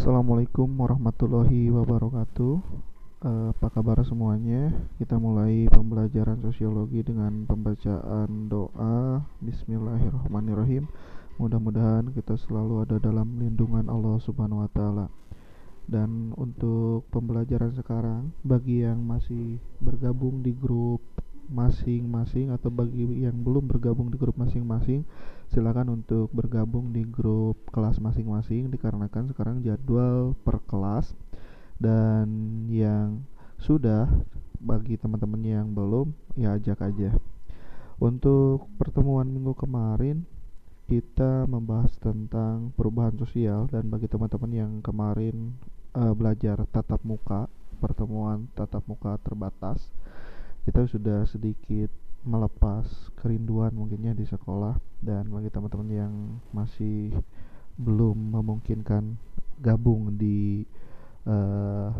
Assalamualaikum warahmatullahi wabarakatuh. Eh, apa kabar semuanya? Kita mulai pembelajaran sosiologi dengan pembacaan doa Bismillahirrahmanirrahim. Mudah-mudahan kita selalu ada dalam lindungan Allah Subhanahu wa taala. Dan untuk pembelajaran sekarang, bagi yang masih bergabung di grup masing-masing atau bagi yang belum bergabung di grup masing-masing silakan untuk bergabung di grup kelas masing-masing dikarenakan sekarang jadwal per kelas. Dan yang sudah bagi teman-teman yang belum ya ajak aja. Untuk pertemuan minggu kemarin kita membahas tentang perubahan sosial. Dan bagi teman-teman yang kemarin uh, belajar tatap muka pertemuan tatap muka terbatas kita sudah sedikit melepas kerinduan mungkinnya di sekolah. Dan bagi teman-teman yang masih belum memungkinkan gabung di uh,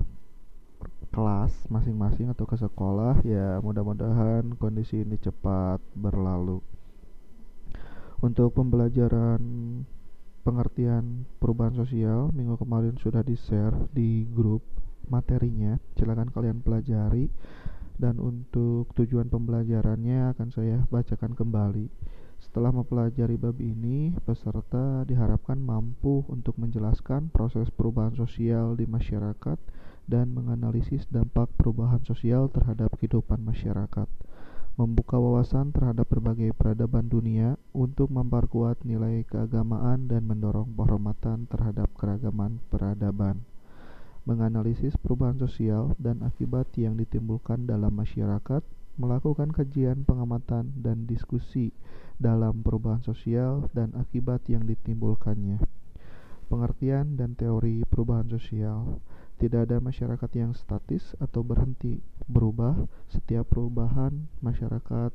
kelas masing-masing atau ke sekolah ya mudah-mudahan kondisi ini cepat berlalu. Untuk pembelajaran pengertian perubahan sosial minggu kemarin sudah di share di grup materinya. Silakan kalian pelajari dan untuk tujuan pembelajarannya akan saya bacakan kembali. Setelah mempelajari bab ini, peserta diharapkan mampu untuk menjelaskan proses perubahan sosial di masyarakat dan menganalisis dampak perubahan sosial terhadap kehidupan masyarakat, membuka wawasan terhadap berbagai peradaban dunia untuk memperkuat nilai keagamaan dan mendorong penghormatan terhadap keragaman peradaban menganalisis perubahan sosial dan akibat yang ditimbulkan dalam masyarakat, melakukan kajian pengamatan dan diskusi dalam perubahan sosial dan akibat yang ditimbulkannya. Pengertian dan teori perubahan sosial. Tidak ada masyarakat yang statis atau berhenti berubah. Setiap perubahan masyarakat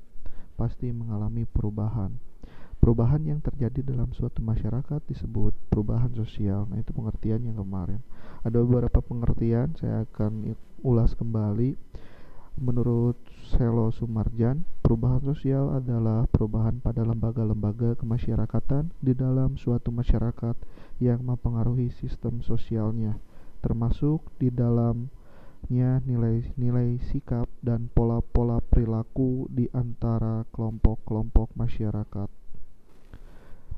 pasti mengalami perubahan. Perubahan yang terjadi dalam suatu masyarakat disebut perubahan sosial. Nah, itu pengertian yang kemarin. Ada beberapa pengertian saya akan ulas kembali. Menurut Selo Sumarjan, perubahan sosial adalah perubahan pada lembaga-lembaga kemasyarakatan di dalam suatu masyarakat yang mempengaruhi sistem sosialnya, termasuk di dalamnya nilai-nilai sikap dan pola-pola perilaku di antara kelompok-kelompok masyarakat.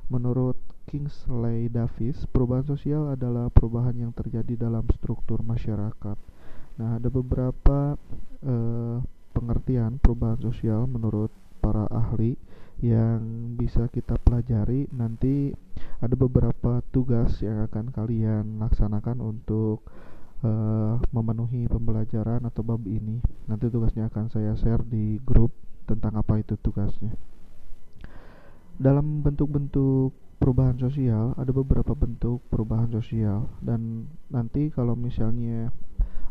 Menurut Kingsley Davis, perubahan sosial adalah perubahan yang terjadi dalam struktur masyarakat. Nah, ada beberapa uh, pengertian perubahan sosial menurut para ahli yang bisa kita pelajari. Nanti ada beberapa tugas yang akan kalian laksanakan untuk uh, memenuhi pembelajaran atau bab ini. Nanti tugasnya akan saya share di grup tentang apa itu tugasnya. Dalam bentuk-bentuk perubahan sosial ada beberapa bentuk perubahan sosial dan nanti kalau misalnya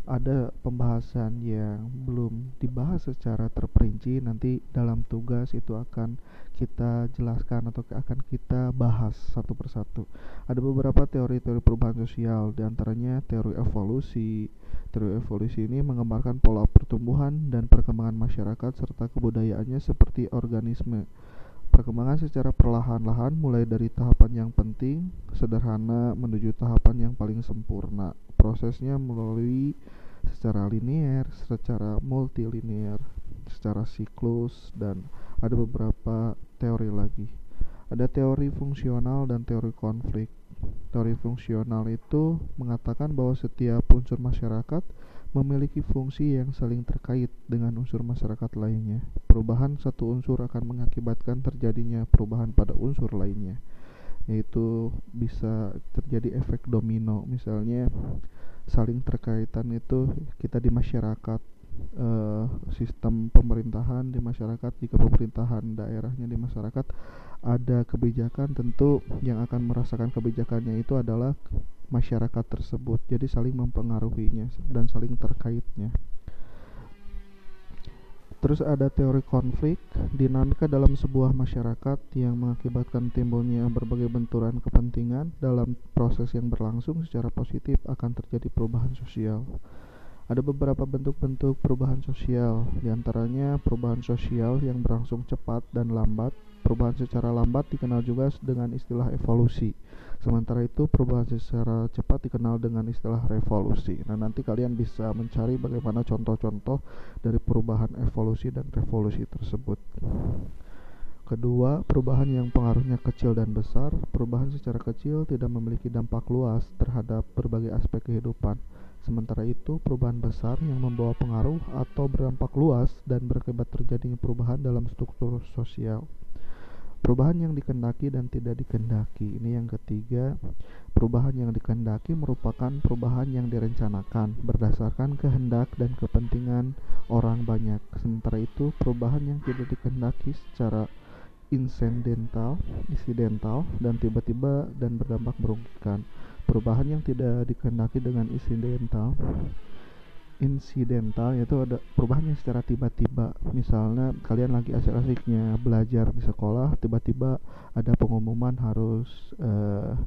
ada pembahasan yang belum dibahas secara terperinci nanti dalam tugas itu akan kita jelaskan atau akan kita bahas satu persatu. Ada beberapa teori-teori perubahan sosial di antaranya teori evolusi. Teori evolusi ini menggambarkan pola pertumbuhan dan perkembangan masyarakat serta kebudayaannya seperti organisme Perkembangan secara perlahan-lahan mulai dari tahapan yang penting, sederhana menuju tahapan yang paling sempurna. Prosesnya melalui secara linear, secara multilinear, secara siklus dan ada beberapa teori lagi. Ada teori fungsional dan teori konflik. Teori fungsional itu mengatakan bahwa setiap unsur masyarakat memiliki fungsi yang saling terkait dengan unsur masyarakat lainnya. Perubahan satu unsur akan mengakibatkan terjadinya perubahan pada unsur lainnya, yaitu bisa terjadi efek domino. Misalnya, saling terkaitan itu kita di masyarakat uh, sistem pemerintahan di masyarakat jika pemerintahan daerahnya di masyarakat ada kebijakan tentu yang akan merasakan kebijakannya itu adalah masyarakat tersebut jadi saling mempengaruhinya dan saling terkaitnya Terus ada teori konflik, dinamika dalam sebuah masyarakat yang mengakibatkan timbulnya berbagai benturan kepentingan dalam proses yang berlangsung secara positif akan terjadi perubahan sosial. Ada beberapa bentuk-bentuk perubahan sosial, di antaranya perubahan sosial yang berlangsung cepat dan lambat, perubahan secara lambat dikenal juga dengan istilah evolusi. Sementara itu perubahan secara cepat dikenal dengan istilah revolusi. Nah, nanti kalian bisa mencari bagaimana contoh-contoh dari perubahan evolusi dan revolusi tersebut. Kedua, perubahan yang pengaruhnya kecil dan besar. Perubahan secara kecil tidak memiliki dampak luas terhadap berbagai aspek kehidupan. Sementara itu, perubahan besar yang membawa pengaruh atau berdampak luas dan berakibat terjadinya perubahan dalam struktur sosial. Perubahan yang dikendaki dan tidak dikendaki. Ini yang ketiga, perubahan yang dikendaki merupakan perubahan yang direncanakan berdasarkan kehendak dan kepentingan orang banyak. Sementara itu, perubahan yang tidak dikendaki secara insidental, insidental dan tiba-tiba dan berdampak merugikan. Perubahan yang tidak dikehendaki dengan insidental insidental yaitu ada perubahan yang secara tiba-tiba. Misalnya kalian lagi asik-asiknya belajar di sekolah tiba-tiba ada pengumuman harus uh,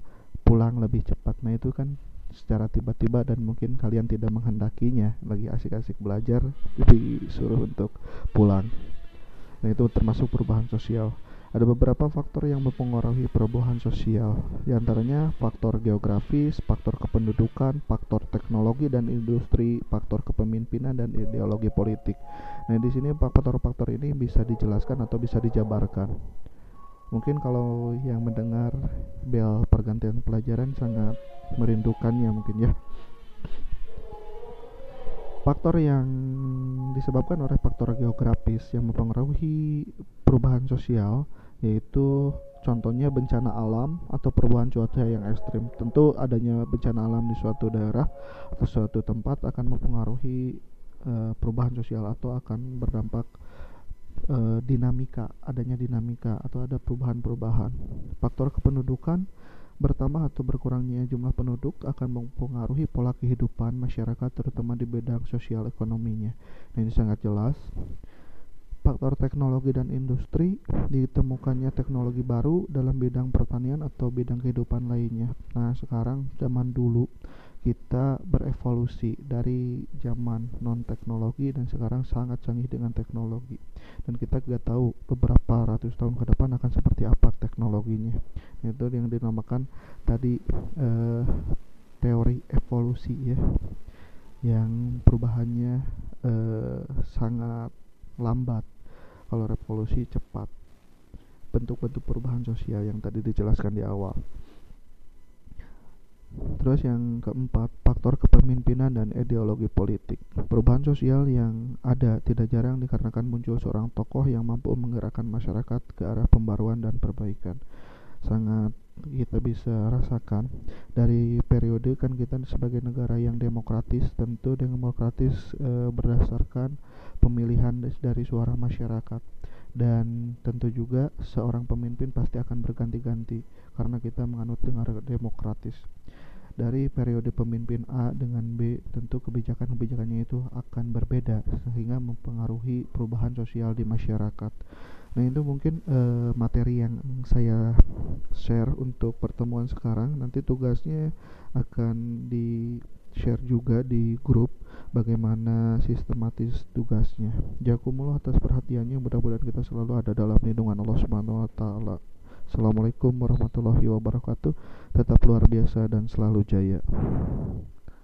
pulang lebih cepat. Nah itu kan secara tiba-tiba dan mungkin kalian tidak menghendakinya. Lagi asik-asik belajar disuruh untuk pulang. Nah itu termasuk perubahan sosial ada beberapa faktor yang mempengaruhi perubahan sosial, di antaranya faktor geografis, faktor kependudukan, faktor teknologi dan industri, faktor kepemimpinan dan ideologi politik. Nah, di sini faktor-faktor ini bisa dijelaskan atau bisa dijabarkan. Mungkin kalau yang mendengar bel pergantian pelajaran sangat merindukannya mungkin ya. Faktor yang disebabkan oleh faktor geografis yang mempengaruhi perubahan sosial yaitu contohnya bencana alam atau perubahan cuaca yang ekstrim. Tentu adanya bencana alam di suatu daerah atau suatu tempat akan mempengaruhi uh, perubahan sosial atau akan berdampak uh, dinamika, adanya dinamika atau ada perubahan-perubahan. Faktor kependudukan bertambah atau berkurangnya jumlah penduduk akan mempengaruhi pola kehidupan masyarakat terutama di bidang sosial ekonominya. Nah, ini sangat jelas faktor teknologi dan industri, ditemukannya teknologi baru dalam bidang pertanian atau bidang kehidupan lainnya. Nah, sekarang zaman dulu kita berevolusi dari zaman non teknologi dan sekarang sangat canggih dengan teknologi. Dan kita tidak tahu beberapa ratus tahun ke depan akan seperti apa teknologinya. Itu yang dinamakan tadi eh, teori evolusi ya yang perubahannya eh, sangat lambat kalau revolusi cepat bentuk-bentuk perubahan sosial yang tadi dijelaskan di awal Terus yang keempat, faktor kepemimpinan dan ideologi politik. Perubahan sosial yang ada tidak jarang dikarenakan muncul seorang tokoh yang mampu menggerakkan masyarakat ke arah pembaruan dan perbaikan. Sangat kita bisa rasakan dari periode kan kita sebagai negara yang demokratis tentu demokratis e, berdasarkan pemilihan dari suara masyarakat. Dan tentu juga seorang pemimpin pasti akan berganti-ganti karena kita menganut dengan demokratis dari periode pemimpin A dengan B tentu kebijakan-kebijakannya itu akan berbeda sehingga mempengaruhi perubahan sosial di masyarakat nah itu mungkin uh, materi yang saya share untuk pertemuan sekarang nanti tugasnya akan di share juga di grup bagaimana sistematis tugasnya. Jazakumullah atas perhatiannya. Mudah-mudahan kita selalu ada dalam lindungan Allah Subhanahu wa taala. Assalamualaikum warahmatullahi wabarakatuh. Tetap luar biasa dan selalu jaya.